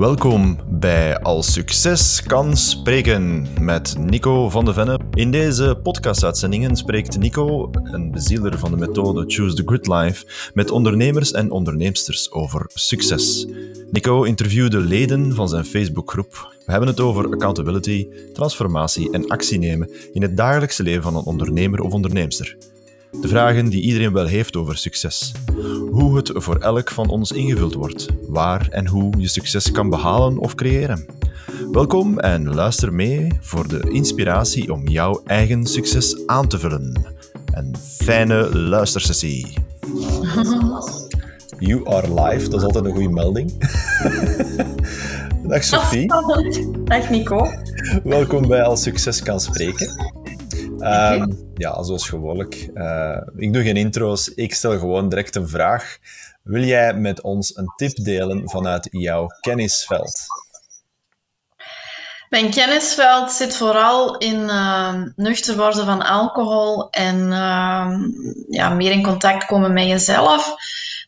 Welkom bij Als Succes kan spreken met Nico van de Venne. In deze podcastuitzendingen spreekt Nico, een bezieler van de methode Choose the Good Life, met ondernemers en onderneemsters over succes. Nico interviewde leden van zijn Facebookgroep. We hebben het over accountability, transformatie en actie nemen in het dagelijkse leven van een ondernemer of onderneemster. De vragen die iedereen wel heeft over succes. Hoe het voor elk van ons ingevuld wordt. Waar en hoe je succes kan behalen of creëren. Welkom en luister mee voor de inspiratie om jouw eigen succes aan te vullen. Een fijne luistersessie. You are live, dat is altijd een goede melding. Dag Sophie. Dag Nico. Welkom bij Als Succes kan spreken. Um, ja, zoals gewoonlijk. Uh, ik doe geen intro's, ik stel gewoon direct een vraag. Wil jij met ons een tip delen vanuit jouw kennisveld? Mijn kennisveld zit vooral in uh, nuchter worden van alcohol en uh, ja, meer in contact komen met jezelf.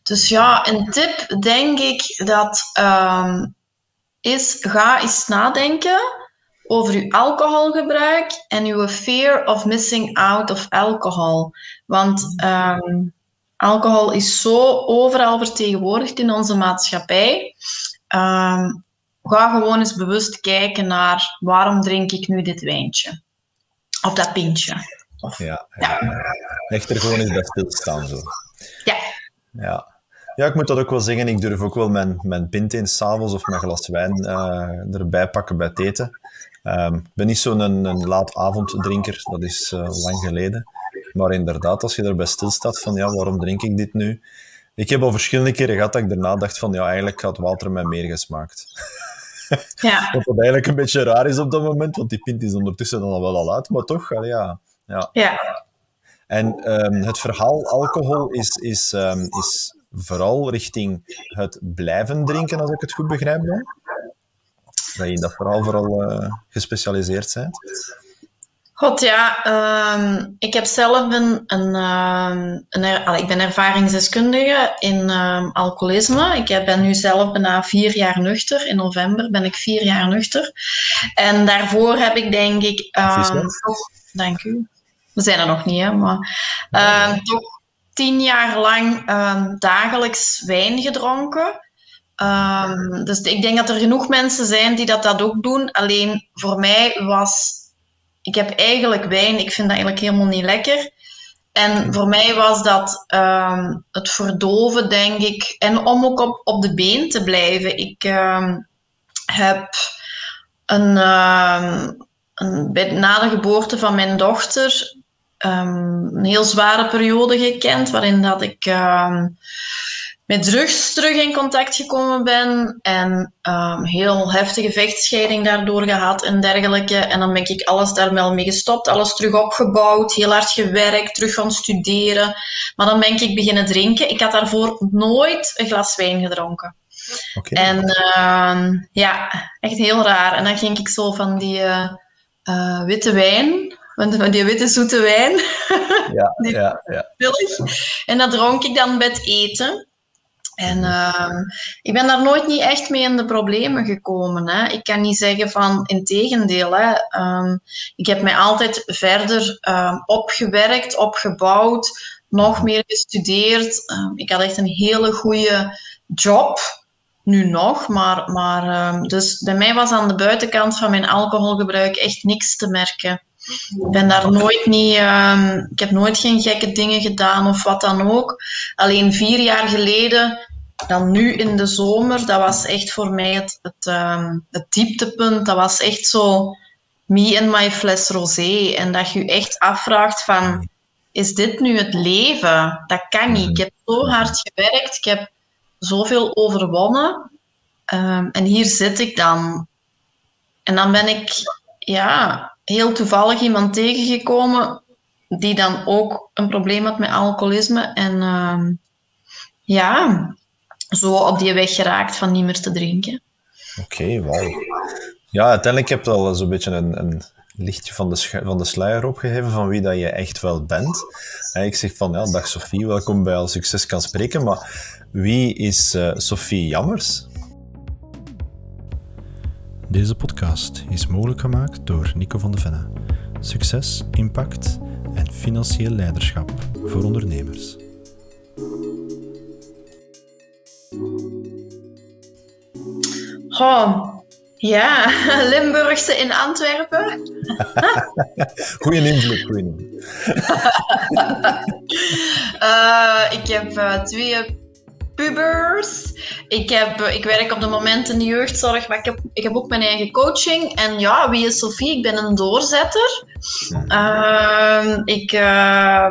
Dus ja, een tip denk ik dat is, ga eens nadenken over uw alcoholgebruik en uw fear of missing out of alcohol. Want um, alcohol is zo overal vertegenwoordigd in onze maatschappij. Um, ga gewoon eens bewust kijken naar waarom drink ik nu dit wijntje of dat pintje. Of, ja, ja. ja. Leg er gewoon eens bij stilstaan. Zo. Ja. ja. Ja, ik moet dat ook wel zeggen. Ik durf ook wel mijn, mijn pint eens s'avonds of mijn glas wijn uh, erbij pakken bij het eten. Um, ik ben niet zo'n een, een laat avonddrinker, dat is uh, lang geleden. Maar inderdaad, als je erbij stilstaat van ja, waarom drink ik dit nu? Ik heb al verschillende keren gehad dat ik daarna dacht van ja, eigenlijk had Walter mij meer gesmaakt. Ja. Wat dat eigenlijk een beetje raar is op dat moment, want die pint is ondertussen dan wel al uit, maar toch, ja. Ja. ja. En um, het verhaal alcohol is, is, um, is vooral richting het blijven drinken, als ik het goed begrijp dan? Dat je dat vooral vooral uh, gespecialiseerd bent? God ja, um, ik heb zelf een, een, um, een ik ben ervaringsdeskundige in um, alcoholisme. Ik ben nu zelf bijna vier jaar nuchter. In november ben ik vier jaar nuchter. En daarvoor heb ik denk ik, toch, dank u. We zijn er nog niet, hè, maar toch tien jaar lang dagelijks wijn gedronken. Um, dus ik denk dat er genoeg mensen zijn die dat, dat ook doen. Alleen voor mij was. Ik heb eigenlijk wijn, ik vind dat eigenlijk helemaal niet lekker. En voor mij was dat um, het verdoven, denk ik. En om ook op, op de been te blijven. Ik um, heb een, een, na de geboorte van mijn dochter een heel zware periode gekend. Waarin dat ik met drugs terug in contact gekomen ben en um, heel heftige vechtscheiding daardoor gehad en dergelijke. En dan ben ik alles daar wel mee gestopt, alles terug opgebouwd, heel hard gewerkt, terug gaan studeren. Maar dan ben ik beginnen drinken. Ik had daarvoor nooit een glas wijn gedronken. Okay. En uh, ja, echt heel raar. En dan ging ik zo van die uh, uh, witte wijn, van die witte zoete wijn. Ja, ja, ja. En dat dronk ik dan bij het eten. En uh, ik ben daar nooit niet echt mee in de problemen gekomen. Hè. Ik kan niet zeggen van, in tegendeel. Hè. Um, ik heb mij altijd verder um, opgewerkt, opgebouwd, nog meer gestudeerd. Um, ik had echt een hele goede job, nu nog. Maar, maar dus bij mij was aan de buitenkant van mijn alcoholgebruik echt niks te merken. Ik ben daar nooit niet, um, ik heb nooit geen gekke dingen gedaan of wat dan ook. Alleen vier jaar geleden, dan nu in de zomer, dat was echt voor mij het, het, um, het dieptepunt. Dat was echt zo me en my fles rosé. En dat je je echt afvraagt van, is dit nu het leven? Dat kan niet. Ik heb zo hard gewerkt, ik heb zoveel overwonnen. Um, en hier zit ik dan. En dan ben ik, ja, heel toevallig iemand tegengekomen die dan ook een probleem had met alcoholisme. En uh, ja, zo op die weg geraakt van niet meer te drinken. Oké, wauw. Ja, uiteindelijk heb je al zo'n beetje een, een lichtje van de, van de sluier opgegeven van wie dat je echt wel bent. ik zeg van, ja, dag Sophie, welkom bij Al Succes kan spreken. Maar wie is uh, Sophie Jammers? Deze podcast is mogelijk gemaakt door Nico van de Venne. Succes, impact en financieel leiderschap voor ondernemers. Oh, ja, Limburgse in Antwerpen. goeie invloed, goeie invloed. uh, ik heb uh, twee pubers. Ik, heb, ik werk op het moment in de jeugdzorg, maar ik heb, ik heb ook mijn eigen coaching. En ja, wie is Sophie? Ik ben een doorzetter. Uh, ik uh,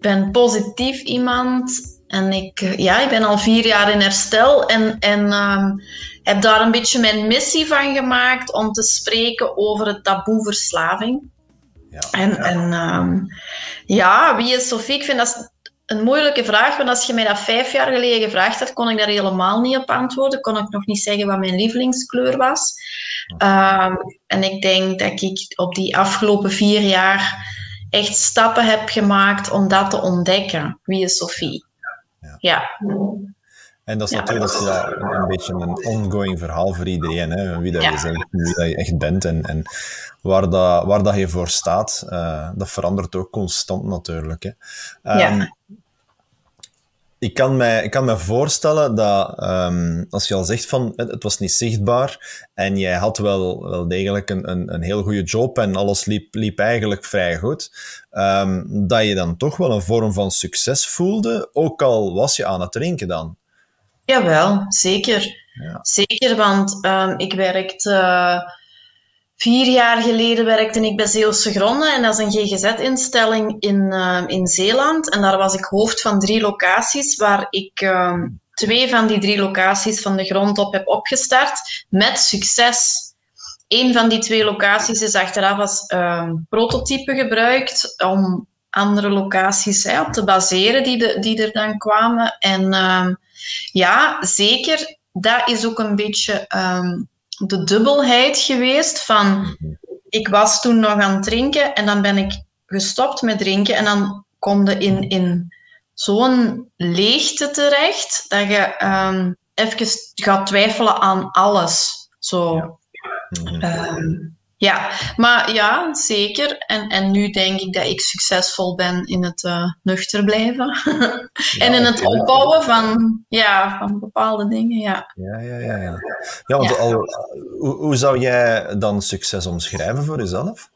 ben positief iemand. En ik, ja, ik ben al vier jaar in herstel. En, en um, heb daar een beetje mijn missie van gemaakt om te spreken over het taboe verslaving. Ja, en, ja. en um, ja, wie is Sophie? Ik vind dat een moeilijke vraag, want als je mij dat vijf jaar geleden gevraagd had, kon ik daar helemaal niet op antwoorden. Kon ik nog niet zeggen wat mijn lievelingskleur was. Um, en ik denk dat ik op die afgelopen vier jaar echt stappen heb gemaakt om dat te ontdekken. Wie is Sophie? Ja. ja. En dat is ja. natuurlijk ja, een beetje een ongoing verhaal voor iedereen. Hè? Wie dat je bent, wie dat je echt bent en, en waar, dat, waar dat je voor staat. Uh, dat verandert ook constant natuurlijk. Hè? Um, ik kan mij, ik kan me voorstellen dat um, als je al zegt van het, het, was niet zichtbaar en jij had wel, wel degelijk een, een, een heel goede job en alles liep, liep eigenlijk vrij goed, um, dat je dan toch wel een vorm van succes voelde, ook al was je aan het drinken dan. Jawel, zeker. Ja. Zeker, want um, ik werkte... Vier jaar geleden werkte ik bij Zeeuwse Gronden en dat is een GGZ-instelling in, uh, in Zeeland. En daar was ik hoofd van drie locaties, waar ik uh, twee van die drie locaties van de grond op heb opgestart met succes. Een van die twee locaties is achteraf als uh, prototype gebruikt om andere locaties op te baseren die, de, die er dan kwamen. En ja, zeker, dat is ook een beetje de dubbelheid geweest van ik was toen nog aan het drinken en dan ben ik gestopt met drinken en dan kom je in, in zo'n leegte terecht dat je um, even gaat twijfelen aan alles. Zo. Ja. Um, ja, maar ja, zeker. En, en nu denk ik dat ik succesvol ben in het uh, nuchter blijven. Ja, en in het opbouwen van, ja, van bepaalde dingen, ja. Ja, ja, ja. Ja, ja want Al, hoe, hoe zou jij dan succes omschrijven voor jezelf?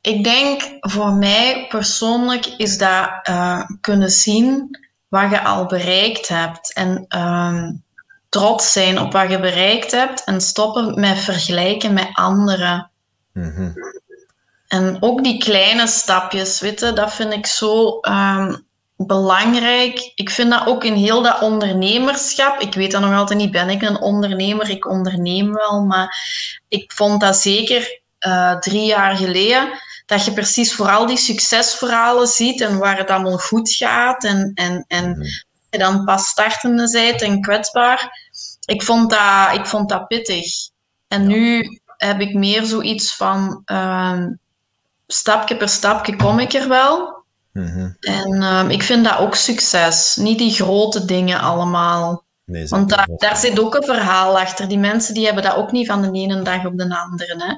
Ik denk voor mij persoonlijk is dat uh, kunnen zien wat je al bereikt hebt. En... Uh, trots zijn op wat je bereikt hebt en stoppen met vergelijken met anderen. Mm-hmm. En ook die kleine stapjes, weet je, dat vind ik zo um, belangrijk. Ik vind dat ook in heel dat ondernemerschap. Ik weet dat nog altijd niet, ben ik een ondernemer? Ik onderneem wel, maar ik vond dat zeker uh, drie jaar geleden. Dat je precies vooral die succesverhalen ziet en waar het allemaal goed gaat. En, en, en mm-hmm. je dan pas startende zijt en kwetsbaar ik vond dat, ik vond dat pittig. En nu heb ik meer zoiets van uh, stapje per stapje kom ik er wel. Mm-hmm. En uh, ik vind dat ook succes. Niet die grote dingen allemaal. Nee, Want daar, daar zit ook een verhaal achter. Die mensen die hebben dat ook niet van de ene dag op de andere. Hè.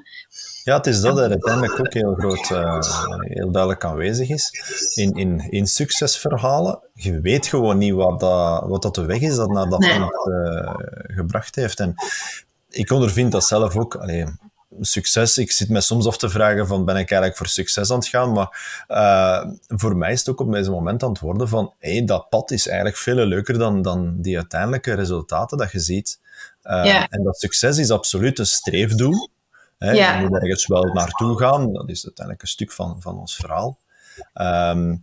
Ja, het is dat er uiteindelijk ook heel groot, uh, heel duidelijk aanwezig is. In, in, in succesverhalen, je weet gewoon niet wat dat, wat dat de weg is dat naar dat Nee. punt uh, gebracht heeft. En ik ondervind dat zelf ook. Allee, succes, ik zit me soms af te vragen van ben ik eigenlijk voor succes aan het gaan, maar uh, voor mij is het ook op deze moment aan het worden van hey, dat pad is eigenlijk veel leuker dan, dan die uiteindelijke resultaten dat je ziet. Uh, Ja. En dat succes is absoluut een streefdoel. Hè, Ja. Je moet ergens wel naartoe gaan. Dat is uiteindelijk een stuk van, van ons verhaal. Ehm,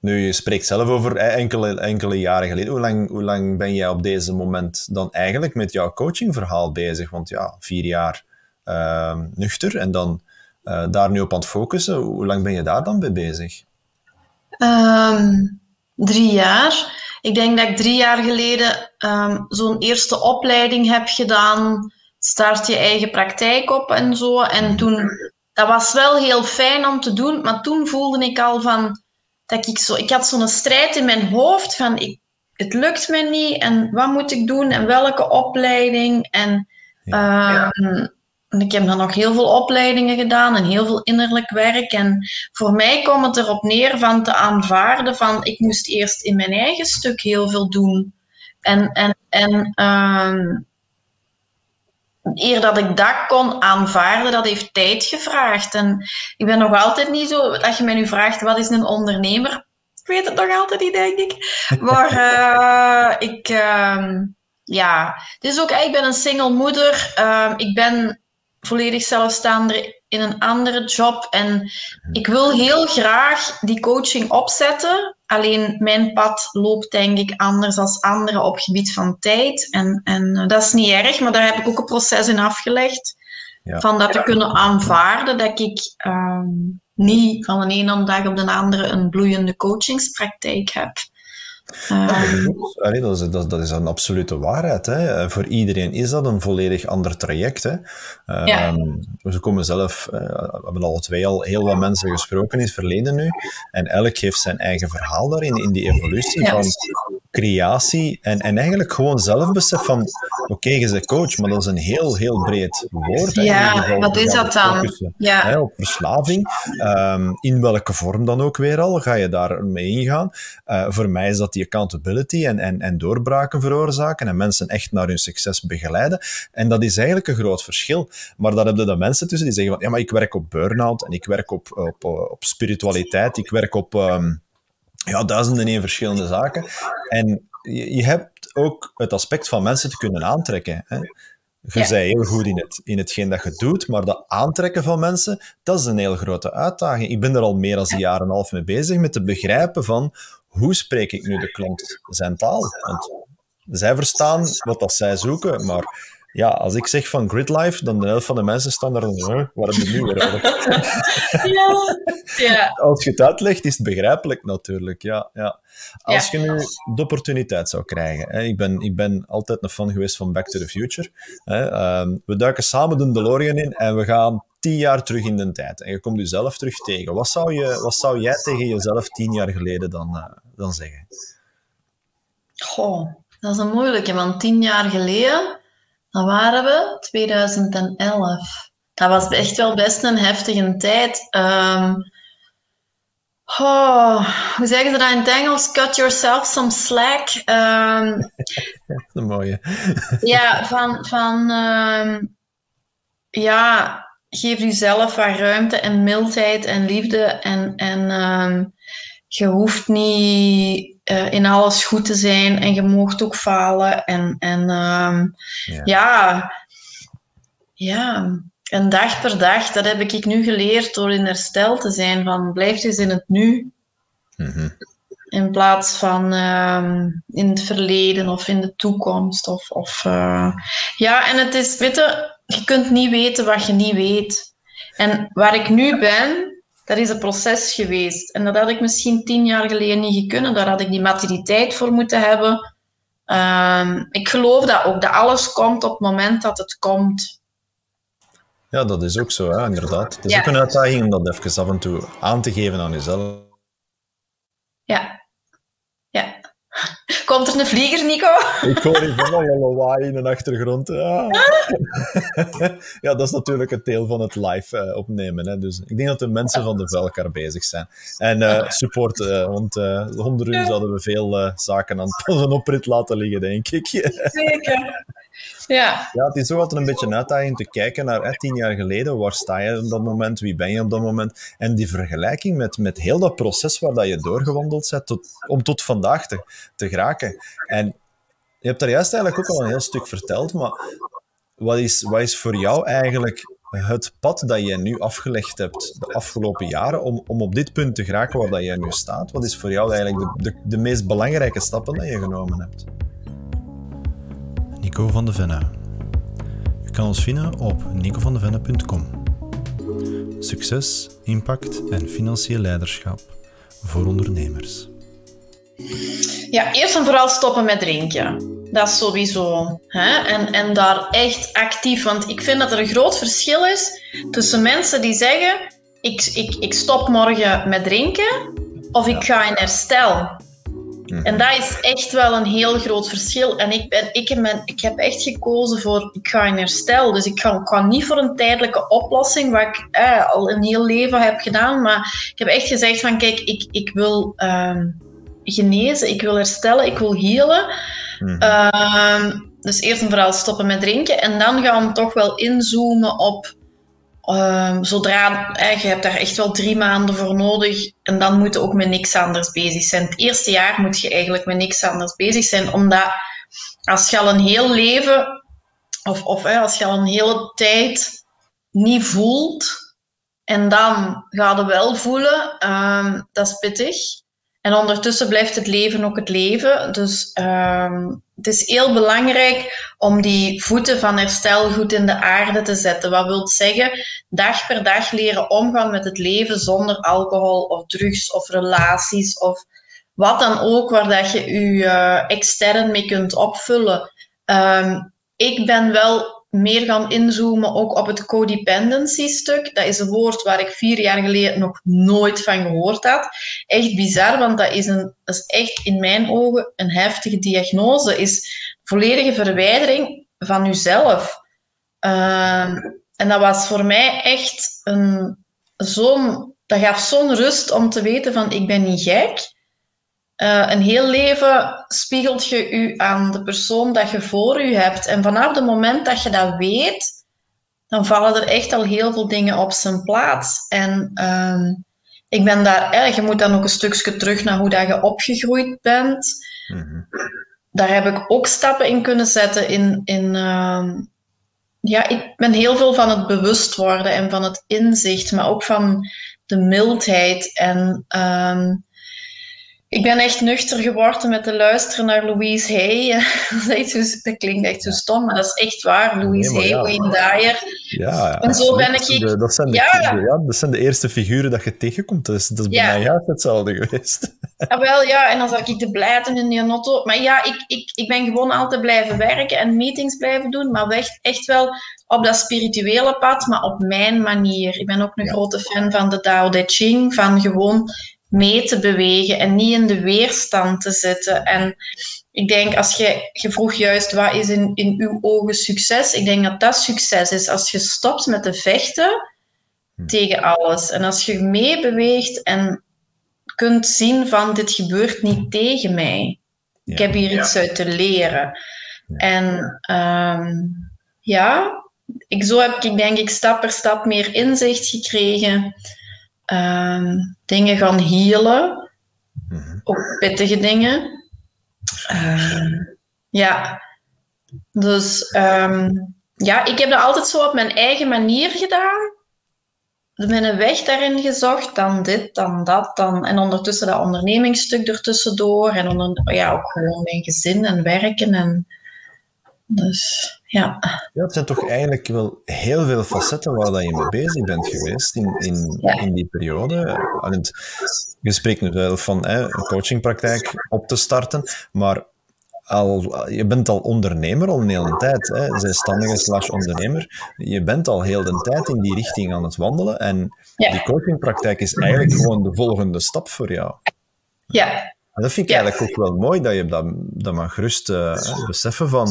nu, je spreekt zelf over enkele, enkele jaren geleden. Hoe lang, hoe lang ben jij op deze moment dan eigenlijk met jouw coachingverhaal bezig? Want ja, vier jaar ehm, nuchter en dan eh, daar nu op aan het focussen. Hoe lang ben je daar dan mee bezig? Ehm, drie jaar. Ik denk dat ik drie jaar geleden zo'n eerste opleiding heb gedaan. Start je eigen praktijk op en zo. En toen, dat was wel heel fijn om te doen, maar toen voelde ik al van dat ik zo, ik had zo'n strijd in mijn hoofd van ik, het lukt me niet en wat moet ik doen en welke opleiding. En ehm, ik heb dan nog heel veel opleidingen gedaan en heel veel innerlijk werk. En voor mij kwam het erop neer van te aanvaarden van ik moest eerst in mijn eigen stuk heel veel doen. En, en, en um, eer dat ik dat kon aanvaarden, dat heeft tijd gevraagd. En ik ben nog altijd niet zo, dat je mij nu vraagt, wat is een ondernemer? Ik weet het nog altijd niet, denk ik. Maar uh, ik, uh, ja, het is ook, ik ben een single moeder. Uh, ik ben volledig zelfstaander in een andere job. En ik wil heel graag die coaching opzetten. Alleen mijn pad loopt denk ik anders dan anderen op gebied van tijd. En, en eh, dat is niet erg, maar daar heb ik ook een proces in afgelegd. Ja. Van dat te kunnen aanvaarden dat ik um, niet van de ene dag op de andere een bloeiende coachingspraktijk heb. Uh, dat, is, dat, dat, is een absolute waarheid. Hè. Voor iedereen is dat een volledig ander traject. Hè. Ja. We komen zelf, uh, we hebben al twee al heel wat mensen gesproken in het verleden nu. En elk heeft zijn eigen verhaal daarin, in die evolutie ja. van creatie. En, en eigenlijk gewoon zelfbesef van, oké, okay, je bent coach, maar dat is een heel, heel breed woord. Ja, wat is dat dan? Ja. Hè, op verslaving. Um, in welke vorm dan ook weer al, ga je daar mee ingaan. voor mij is dat die accountability en, en, en doorbraken veroorzaken en mensen echt naar hun succes begeleiden. En dat is eigenlijk een groot verschil. Maar daar hebben de mensen tussen die zeggen van, ja, maar ik werk op burn-out en ik werk op, op, op spiritualiteit, ik werk op um, ja, duizenden en verschillende zaken. En je, je hebt ook het aspect van mensen te kunnen aantrekken. Hè? Je ja. heel goed in, het, in hetgeen dat je doet, maar dat aantrekken van mensen, dat is een heel grote uitdaging. Ik ben er al meer dan een jaar en een half mee bezig met te begrijpen van hoe spreek ik nu de klant zijn taal? Want zij verstaan wat dat zij zoeken, maar ja, als ik zeg van gridlife, dan de helft van de mensen staan daar van, waar heb je nu weer over? ja, ja. Als je het uitlegt, is het begrijpelijk natuurlijk, ja. ja. Als ja. je nu de opportuniteit zou krijgen, hè, ik, ben, ik ben altijd een fan geweest van Back to the Future, hè, um, we duiken samen de DeLorean in en we gaan tien jaar terug in de tijd en je komt jezelf terug tegen. Wat zou, je, wat zou jij tegen jezelf tien jaar geleden dan, uh, dan zeggen? Goh, dat is een moeilijke, want tien jaar geleden, dan waren we 2011. Dat was echt wel best een heftige tijd. Um, oh, hoe zeggen ze dat in het Engels? Cut yourself some slack. Um, dat is een mooie. ja, van, van um, ja, geef jezelf wat ruimte en mildheid en liefde. En, en um, je hoeft niet uh, in alles goed te zijn en je moogt ook falen. En, en um, ja. ja. ja, een dag per dag, dat heb ik nu geleerd door in herstel te zijn. Van blijf eens in het nu. Mm -hmm. In plaats van um, in het verleden of in de toekomst. Of, of, uh, ja, en het is, weet je, je kunt niet weten wat je niet weet. En waar ik nu ben, dat is een proces geweest. En dat had ik misschien tien jaar geleden niet gekund. Daar had ik die maturiteit voor moeten hebben. Um, ik geloof dat ook, dat alles komt op het moment dat het komt. Ja, dat is ook zo, hè, inderdaad. Het is ja. ook een uitdaging om dat even af en toe aan te geven aan jezelf. Ja. Ja. Komt er een vlieger, Nico? Ik hoor hier van een lawaai in de achtergrond. Ja. ja, dat is natuurlijk het deel van het live uh, opnemen. Hè. Dus ik denk dat de mensen van de elkaar bezig zijn. En uh, support, uh, want zonder u zouden we veel zaken aan onze oprit laten liggen, denk ik. Zeker. Ja. ja, het is ook altijd een beetje een uitdaging te kijken naar tien jaar geleden. Waar sta je op dat moment? Wie ben je op dat moment? En die vergelijking met, met heel dat proces waar dat je doorgewandeld bent tot, om tot vandaag te, te geraken. En je hebt daar juist eigenlijk ook al een heel stuk verteld, maar wat is, wat is voor jou eigenlijk het pad dat je nu afgelegd hebt de afgelopen jaren om, om op dit punt te geraken waar dat jij nu staat? Wat is voor jou eigenlijk de, de, meest belangrijke stappen dat je genomen hebt? Nico van de Venne. Je kan ons vinden op nicovandevenne.com. Succes, impact en financieel leiderschap voor ondernemers. Ja, eerst en vooral stoppen met drinken. Dat is sowieso. Hè? En, en daar echt actief. Want ik vind dat er een groot verschil is tussen mensen die zeggen: ik, ik, ik stop morgen met drinken of ik ga in herstel. Mhm. En dat is echt wel een heel groot verschil. En ik, ben, ik, heb, ik heb echt gekozen voor, ik ga in herstel. Dus ik ga, ik niet voor een tijdelijke oplossing, wat ik eh, al een heel leven heb gedaan. Maar ik heb echt gezegd van, kijk, ik, ik wil ehm, genezen, ik wil herstellen, ik wil healen. Mhm. Ehm, dus eerst en vooral stoppen met drinken. En dan gaan we toch wel inzoomen op Um, zodra, eh, je hebt daar echt wel drie maanden voor nodig en dan moet je ook met niks anders bezig zijn. Het eerste jaar moet je eigenlijk met niks anders bezig zijn, omdat als je al een heel leven, of, of als je al een hele tijd niet voelt, en dan ga je wel voelen, um, dat is pittig. En ondertussen blijft het leven ook het leven. Dus um, het is heel belangrijk om die voeten van herstel goed in de aarde te zetten. Wat wil zeggen? Dag per dag leren omgaan met het leven zonder alcohol of drugs of relaties of wat dan ook, waar dat je je uh, extern mee kunt opvullen. Um, ik ben wel meer gaan inzoomen ook op het codependency-stuk. Dat is een woord waar ik vier jaar geleden nog nooit van gehoord had. Echt bizar, want dat is, een, dat is echt in mijn ogen een heftige diagnose. Is volledige verwijdering van jezelf. Uh, en dat was voor mij echt een zo'n... Dat gaf zo'n rust om te weten van, ik ben niet gek. Uh, een heel leven spiegelt je u aan de persoon dat je voor u hebt. En vanaf het moment dat je dat weet, dan vallen er echt al heel veel dingen op zijn plaats. En uh, ik ben daar, eh, je moet dan ook een stukje terug naar hoe dat je opgegroeid bent. Mm Daar heb ik ook stappen in kunnen zetten. In, in, uh, ja, ik ben heel veel van het bewust worden en van het inzicht, maar ook van de mildheid en ehm, ik ben echt nuchter geworden met te luisteren naar Louise Hay. dat, dat klinkt echt zo stom, maar dat is echt waar. Louise nee, Hay, ja. Wayne Dyer. Ja, en zo ben ik... De, dat, zijn de, ja. ja. dat zijn de eerste figuren dat je tegenkomt. Dus dat is bij mij juist hetzelfde geweest. Ah, wel, ja, en dan zag ik de blijten in die auto. Maar ja, ik, ik, ik ben gewoon altijd blijven werken en meetings blijven doen, maar echt, echt wel op dat spirituele pad, maar op mijn manier. Ik ben ook een grote fan van de Tao Te Ching, van gewoon mee te bewegen en niet in de weerstand te zitten. En ik denk, als je, je vroeg juist, wat is in, in uw ogen succes? Ik denk dat dat succes is als je stopt met te vechten hm. tegen alles. En als je meebeweegt en kunt zien van, dit gebeurt niet tegen mij. Ik heb hier iets uit te leren. En um, ja, ik, zo heb ik denk ik stap per stap meer inzicht gekregen um, dingen gaan healen. Mm Ook pittige dingen. Uh, ja. Dus um, ja, ik heb dat altijd zo op mijn eigen manier gedaan. Een weg daarin gezocht, dan dit, dan dat, dan... En ondertussen dat ondernemingsstuk ertussendoor. En onder, ja, ook gewoon mijn gezin en werken. En, dus ja. ja. Het zijn toch eigenlijk wel heel veel facetten waar dat je mee bezig bent geweest in, in, in die periode. Je spreekt nu wel van hè, een coachingpraktijk op te starten, maar al, je bent al ondernemer al een hele tijd, hè, zelfstandige slash ondernemer. Je bent al heel de tijd in die richting aan het wandelen en die coachingpraktijk is eigenlijk gewoon de volgende stap voor jou. Ja. En dat vind ik eigenlijk ook wel mooi, dat je dat, dat mag gerust uh, beseffen van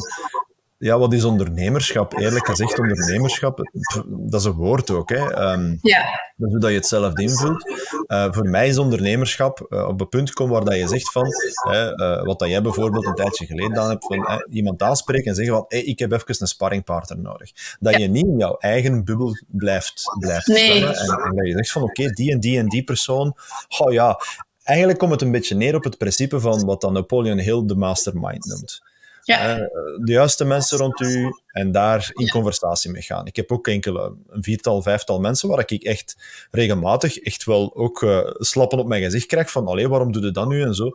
ja, wat is ondernemerschap? Eerlijk gezegd, ondernemerschap, dat is een woord ook. Hè. Um, ja. Dat is hoe dat je het zelf invult. Uh, voor mij is ondernemerschap uh, op een punt komen waar dat je zegt van, uh, wat dat jij bijvoorbeeld een tijdje geleden gedaan hebt, van iemand aanspreken en zeggen van, hey, ik heb even een sparringpartner nodig. Dat je niet in jouw eigen bubbel blijft, blijft nee. en, en, dat je zegt van, oké, die en die en die persoon, oh ja, eigenlijk komt het een beetje neer op het principe van wat dan Napoleon Hill de mastermind noemt. Ja. Uh, de juiste mensen rond u en daar in conversatie mee gaan. Ik heb ook enkele, een viertal, vijftal mensen waar ik echt regelmatig echt wel ook uh, slappen op mijn gezicht krijg van allee, waarom doe je dat nu en zo.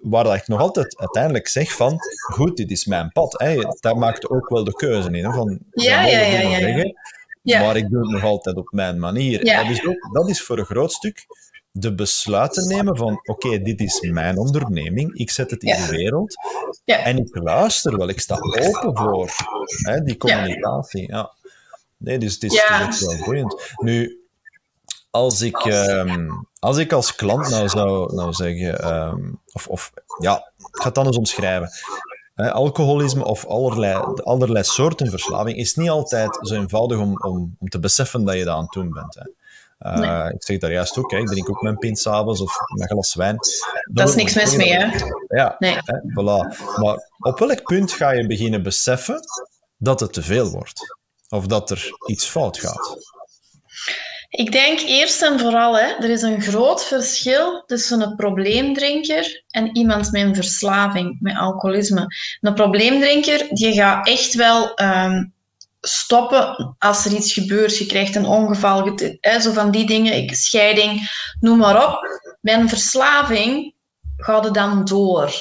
Waar dat ik nog altijd uiteindelijk zeg van, goed, dit is mijn pad. Hè. Daar maakt ook wel de keuze in. Hè, van, ja, ja, ja, ja. Maar ik doe het nog altijd op mijn manier. Dat, is ook, dat is voor een groot stuk de besluiten nemen van oké, dit is mijn onderneming, ik zet het in de wereld ja. en ik luister wel, ik sta open voor hè, die communicatie. Ja. Nee, dus het is, wel boeiend. Nu, als ik, ehm, als ik als klant nou zou nou zeggen, ehm, of, of ja, ik ga het anders omschrijven. alcoholisme of allerlei, allerlei soorten verslaving is niet altijd zo eenvoudig om, om, om te beseffen dat je dat aan het doen bent. Hè. Uh, Ik zeg daar juist ook, hè, ik drink ook mijn pint s'avonds of mijn glas wijn. Dat, is niks mis mee, hè? Ja, nee. hè, voilà. Maar op welk punt ga je beginnen beseffen dat het te veel wordt? Of dat er iets fout gaat? Ik denk eerst en vooral, hè, er is een groot verschil tussen een probleemdrinker en iemand met een verslaving, met alcoholisme. Een probleemdrinker, die gaat echt wel um, stoppen als er iets gebeurt. Je krijgt een ongeval, hè, zo van die dingen, scheiding, noem maar op. Bij een verslaving gaat het dan door.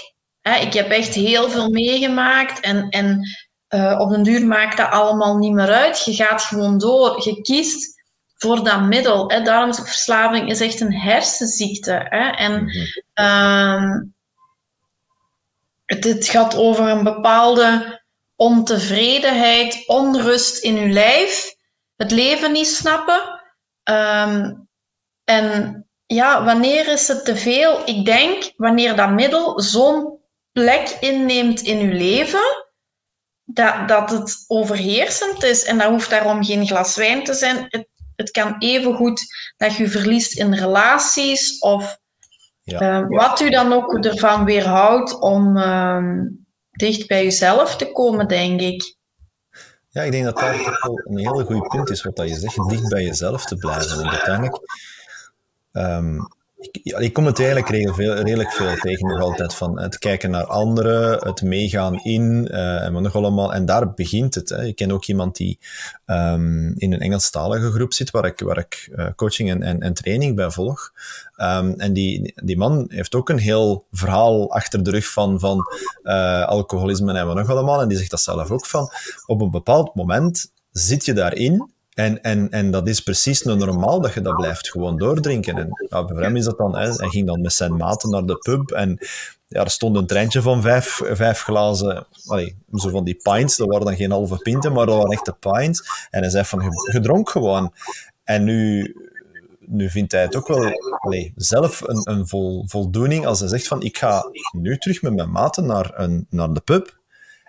Hè, ik heb echt heel veel meegemaakt en, en uh, op den duur maakt dat allemaal niet meer uit. Je gaat gewoon door. Je kiest voor dat middel. Hè. Daarom is verslaving is echt een hersenziekte. Hè. En uh, het, het, gaat over een bepaalde ontevredenheid, onrust in je lijf, het leven niet snappen. Um, en ja, wanneer is het te veel? Ik denk wanneer dat middel zo'n plek inneemt in je leven, dat, dat het overheersend is. En dat hoeft daarom geen glas wijn te zijn. Het, het kan even goed dat je verliest in relaties of ja. uh, wat u dan ook ervan weerhoudt om uh, dicht bij jezelf te komen, denk ik. Ja, ik denk dat dat een hele goed punt is wat dat je zegt, dicht bij jezelf te blijven. En uiteindelijk um, ik, ik kom het eigenlijk redelijk veel, redelijk veel tegen nog altijd van het kijken naar anderen, het meegaan in uh, en wat nog allemaal. En daar begint het. Hè. Ik ken ook iemand die um, in een Engelstalige groep zit, waar ik, waar ik uh, coaching en, en, training bij volg. Um, en die, die man heeft ook een heel verhaal achter de rug van, van uh, alcoholisme en wat nog allemaal. En die zegt dat zelf ook van, op een bepaald moment zit je daarin en, en, en dat is precies normaal dat je dat blijft gewoon doordrinken. En ja, bij hem is dat dan, hè, hij ging dan met zijn maten naar de pub en ja, er stond een treintje van vijf, vijf glazen, allee, zo van die pints, dat waren dan geen halve pinten, maar dat waren echte pints. En hij zei van, je dronk gewoon. En nu, nu vindt hij het ook wel zelf een, een vol, voldoening als hij zegt van, ik ga nu terug met mijn maten naar, een, naar de pub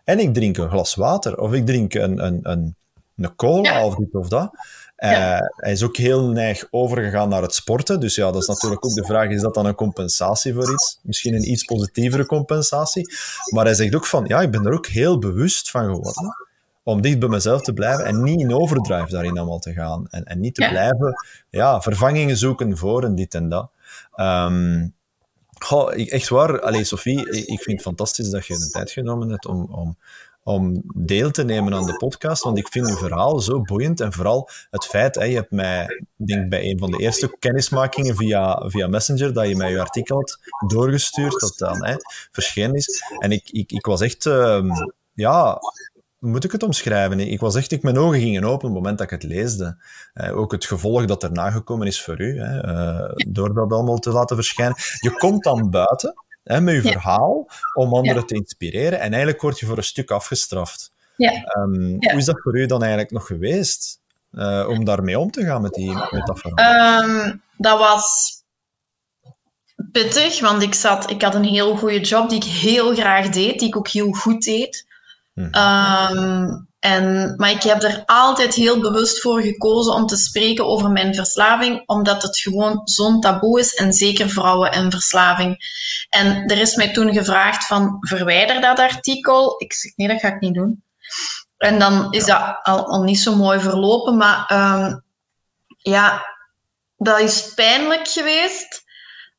en ik drink een glas water, of ik drink een, een, een een cola of dit of dat. Uh, Hij is ook heel neig overgegaan naar het sporten. Dus ja, dat is natuurlijk ook de vraag: is dat dan een compensatie voor iets? Misschien een iets positievere compensatie. Maar hij zegt ook van: ja, ik ben er ook heel bewust van geworden. Om dicht bij mezelf te blijven en niet in overdrive daarin allemaal te gaan. En, en niet te blijven ja, vervangingen zoeken voor en dit en dat. Um, goh, echt waar, allez, Sophie, ik vind het fantastisch dat je de tijd genomen hebt om, om om deel te nemen aan de podcast, want ik vind uw verhaal zo boeiend. En vooral het feit, hè, je hebt mij, denk bij een van de eerste kennismakingen via, via Messenger, dat je mij je artikel had doorgestuurd, dat dan hè, verschenen is. En ik, ik, ik was echt, uh, ja, moet ik het omschrijven? Ik was echt, ik, mijn ogen gingen open op het moment dat ik het leesde. Uh, ook het gevolg dat er nagekomen is voor u, hè, uh, door dat allemaal te laten verschijnen. Je komt dan buiten hè, met je verhaal om anderen te inspireren. En eigenlijk word je voor een stuk afgestraft. Ja. Um, hoe is dat voor u dan eigenlijk nog geweest? Uh, om daarmee om te gaan met, die, met dat verhaal? Um, dat was pittig, want ik, zat, ik had een heel goede job die ik heel graag deed, die ik ook heel goed deed. Mhm. Um, en, maar ik heb er altijd heel bewust voor gekozen om te spreken over mijn verslaving, omdat het gewoon zo'n taboe is, en zeker vrouwen en verslaving. En er is mij toen gevraagd van, verwijder dat artikel. Ik zeg, nee, dat ga ik niet doen. En dan is dat al, al niet zo mooi verlopen, maar um, ja, dat is pijnlijk geweest.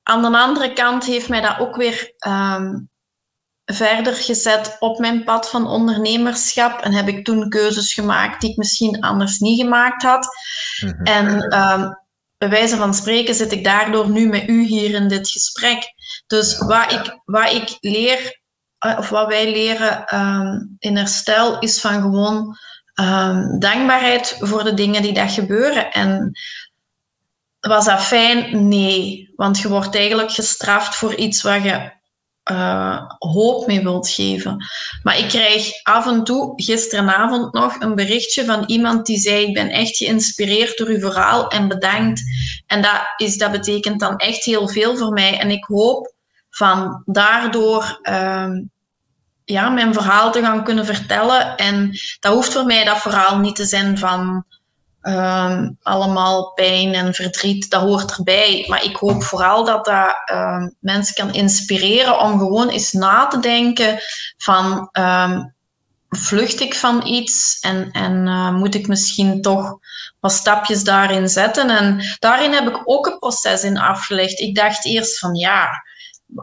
Aan de andere kant heeft mij dat ook weer um, verder gezet op mijn pad van ondernemerschap. En heb ik toen keuzes gemaakt die ik misschien anders niet gemaakt had. Mhm. En um, bij wijze van spreken zit ik daardoor nu met u hier in dit gesprek. Dus wat, ik, wat ik leer, eh, of wat wij leren um, in herstel, is van gewoon um, dankbaarheid voor de dingen die dat gebeuren. En was dat fijn? Nee. Want je wordt eigenlijk gestraft voor iets wat je uh, hoop mee wilt geven. Maar ik krijg af en toe, gisteravond nog, een berichtje van iemand die zei: Ik ben echt geïnspireerd door uw verhaal en bedankt. En dat, is, dat betekent dan echt heel veel voor mij. En ik hoop van daardoor. Uh, ja, mijn verhaal te gaan kunnen vertellen. En dat hoeft voor mij dat verhaal niet te zijn van Um, allemaal pijn en verdriet, dat hoort erbij. Maar ik hoop vooral dat dat um, mensen kan inspireren om gewoon eens na te denken van um, vlucht ik van iets en, en uh, moet ik misschien toch wat stapjes daarin zetten. En daarin heb ik ook een proces in afgelegd. Ik dacht eerst van ja,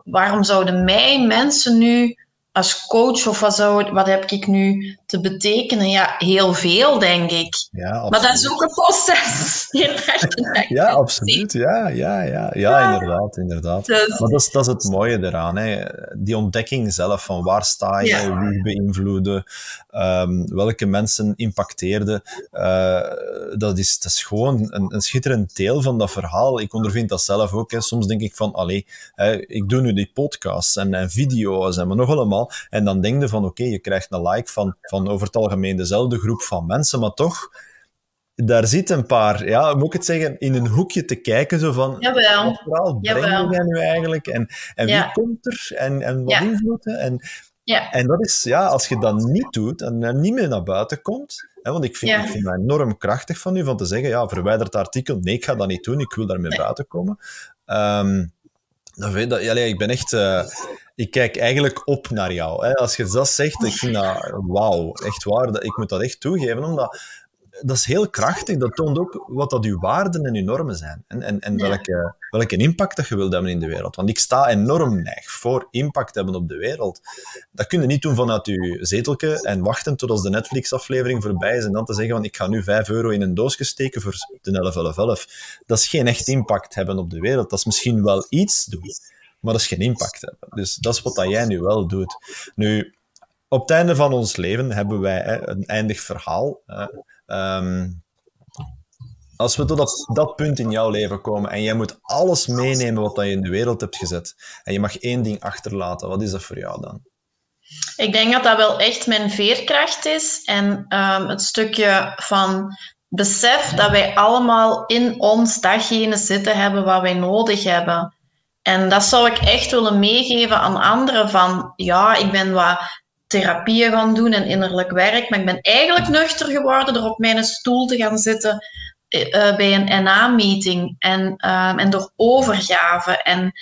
waarom zouden mij mensen nu als coach of wat, zou, wat heb ik nu te betekenen? Ja, heel veel, denk ik. Ja, maar dat is ook een proces. ja, absoluut. Ja, ja, ja, ja, inderdaad. inderdaad. Dus- maar dat is, dat is het mooie eraan. Hè. Die ontdekking zelf van waar sta je, wie beïnvloeden, um, welke mensen impacteerden. Uh, dat, is, dat is gewoon een, een schitterend deel van dat verhaal. Ik ondervind dat zelf ook. Hè. Soms denk ik van, allee, hè, ik doe nu die podcasts en, en video's en nog allemaal. En dan denk je van, oké, je krijgt een like van, van over het algemeen dezelfde groep van mensen, maar toch, daar zit een paar, ja, moet ik het zeggen, in een hoekje te kijken, zo van, Jawel. wat verhaal breng jij nu eigenlijk? En, en wie komt er? En, en wat ja. invloeden? En, ja. en dat is, ja, als je dat niet doet en niet meer naar buiten komt, hè, want ik vind, ja. ik vind het enorm krachtig van u, van te zeggen, ja, verwijder het artikel, nee, ik ga dat niet doen, ik wil daarmee nee. buiten komen. Um, dan weet dat, ik ben echt... Uh, ik kijk eigenlijk op naar jou. Hè. Als je dat zegt, ik vind dat wauw, echt waar. Dat, ik moet dat echt toegeven, omdat dat is heel krachtig. Dat toont ook wat dat uw waarden en uw normen zijn. En, en, en welke, welke impact dat je wilt hebben in de wereld. Want ik sta enorm neig voor impact hebben op de wereld. Dat kun je niet doen vanuit je zetelke en wachten tot als de Netflix-aflevering voorbij is en dan te zeggen van ik ga nu 5 euro in een doosje steken voor de 1111. Dat is geen echt impact hebben op de wereld. Dat is misschien wel iets doen maar dat is geen impact hebben. Dus dat is wat dat jij nu wel doet. Nu, op het einde van ons leven hebben wij hè, een eindig verhaal. Um, als we tot dat, punt in jouw leven komen en jij moet alles meenemen wat je in de wereld hebt gezet en je mag één ding achterlaten, wat is dat voor jou dan? Ik denk dat dat wel echt mijn veerkracht is en um, het stukje van besef dat wij allemaal in ons datgene zitten hebben wat wij nodig hebben. En dat zou ik echt willen meegeven aan anderen van, ja, ik ben wat therapieën gaan doen en innerlijk werk, maar ik ben eigenlijk nuchter geworden door op mijn stoel te gaan zitten uh, bij een NA-meeting en, um, en door overgave. En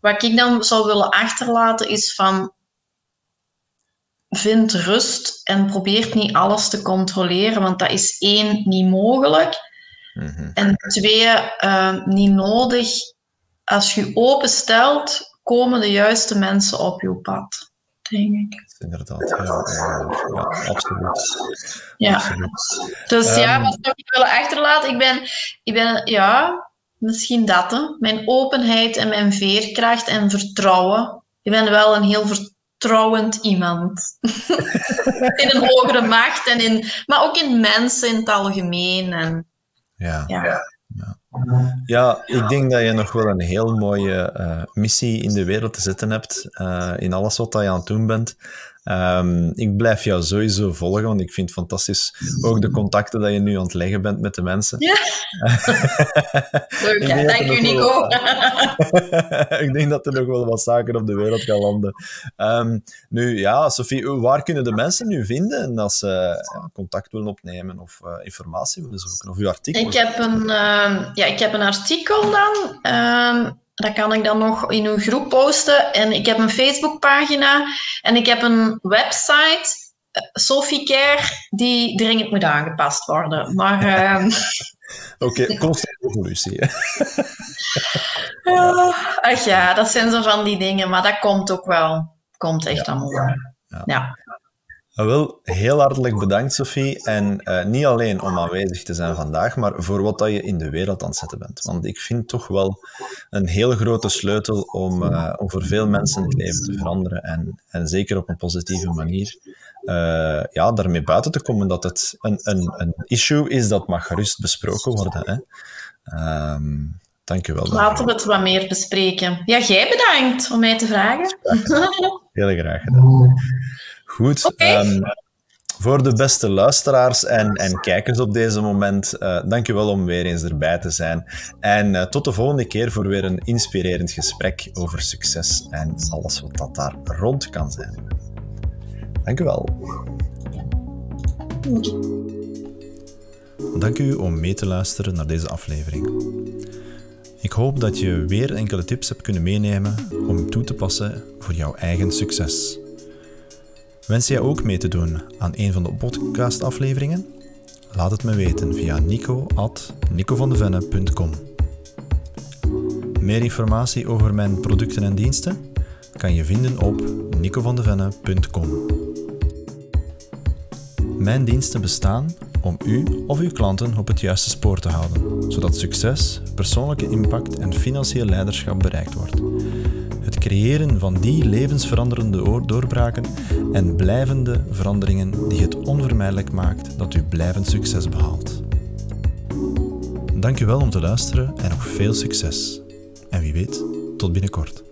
wat ik dan zou willen achterlaten is van, vind rust en probeer niet alles te controleren, want dat is één, niet mogelijk. Mm -hmm. En twee, uh, niet nodig als je openstelt, komen de juiste mensen op je pad, denk ik. Inderdaad, ja, ja, absoluut. Ja. Absoluut. Dus ja, ehm, wat zou ik willen achterlaten? Ik ben, ik ben ja, misschien dat, hè. mijn openheid en mijn veerkracht en vertrouwen. Ik ben wel een heel vertrouwend iemand. in een hogere macht, en in, maar ook in mensen in het algemeen. En, ja. ja. Ja, ik denk dat je nog wel een heel mooie uh, missie in de wereld te zetten hebt, uh, in alles wat je aan het doen bent. Um, ik blijf jou sowieso volgen, want ik vind het fantastisch. Ook de contacten dat je nu aan het leggen bent met de mensen. Ja. Leuk? Dank u, Nico. ik denk dat er nog wel wat zaken op de wereld gaan landen. Um, nu, ja, Sophie, waar kunnen de mensen nu vinden als ze uh, contact willen opnemen of uh, informatie willen zoeken? Of uw artikel? Ik heb een, uh, ja, ik heb een artikel dan. Dat kan ik dan nog in uw groep posten. En ik heb een Facebookpagina en ik heb een website, uh, Sophie Care, die dringend moet aangepast worden. Maar... Uh... Oké, okay, constante evolutie. uh, ach ja, dat zijn zo van die dingen, maar dat komt ook wel. Komt echt ja. allemaal. Ja. ja. Wel, heel hartelijk bedankt, Sophie. En uh, niet alleen om aanwezig te zijn vandaag, maar voor wat dat je in de wereld aan het zetten bent. Want ik vind toch wel een heel grote sleutel om, uh, om voor veel mensen het leven te veranderen. En, en zeker op een positieve manier. Uh, ja, daarmee buiten te komen dat het een, een, een issue is dat mag gerust besproken worden. Hè. Um, Dankjewel. Laten we het wat meer bespreken. Ja, jij bedankt om mij te vragen. Heel graag gedaan. Goed. Okay. Um, voor de beste luisteraars en, en kijkers op deze moment, uh, dankjewel om weer eens erbij te zijn. En uh, tot de volgende keer voor weer een inspirerend gesprek over succes en alles wat dat daar rond kan zijn. Dankjewel. Dank u om mee te luisteren naar deze aflevering. Ik hoop dat je weer enkele tips hebt kunnen meenemen om toe te passen voor jouw eigen succes. Wens jij ook mee te doen aan een van de podcastafleveringen? Laat het me weten via nico.nicovandevenne.com Meer informatie over mijn producten en diensten kan je vinden op nicovandevenne.com Mijn diensten bestaan om u of uw klanten op het juiste spoor te houden, zodat succes, persoonlijke impact en financieel leiderschap bereikt wordt. Creëren van die levensveranderende doorbraken en blijvende veranderingen die het onvermijdelijk maakt dat u blijvend succes behaalt. Dank u wel om te luisteren en nog veel succes. En wie weet, tot binnenkort.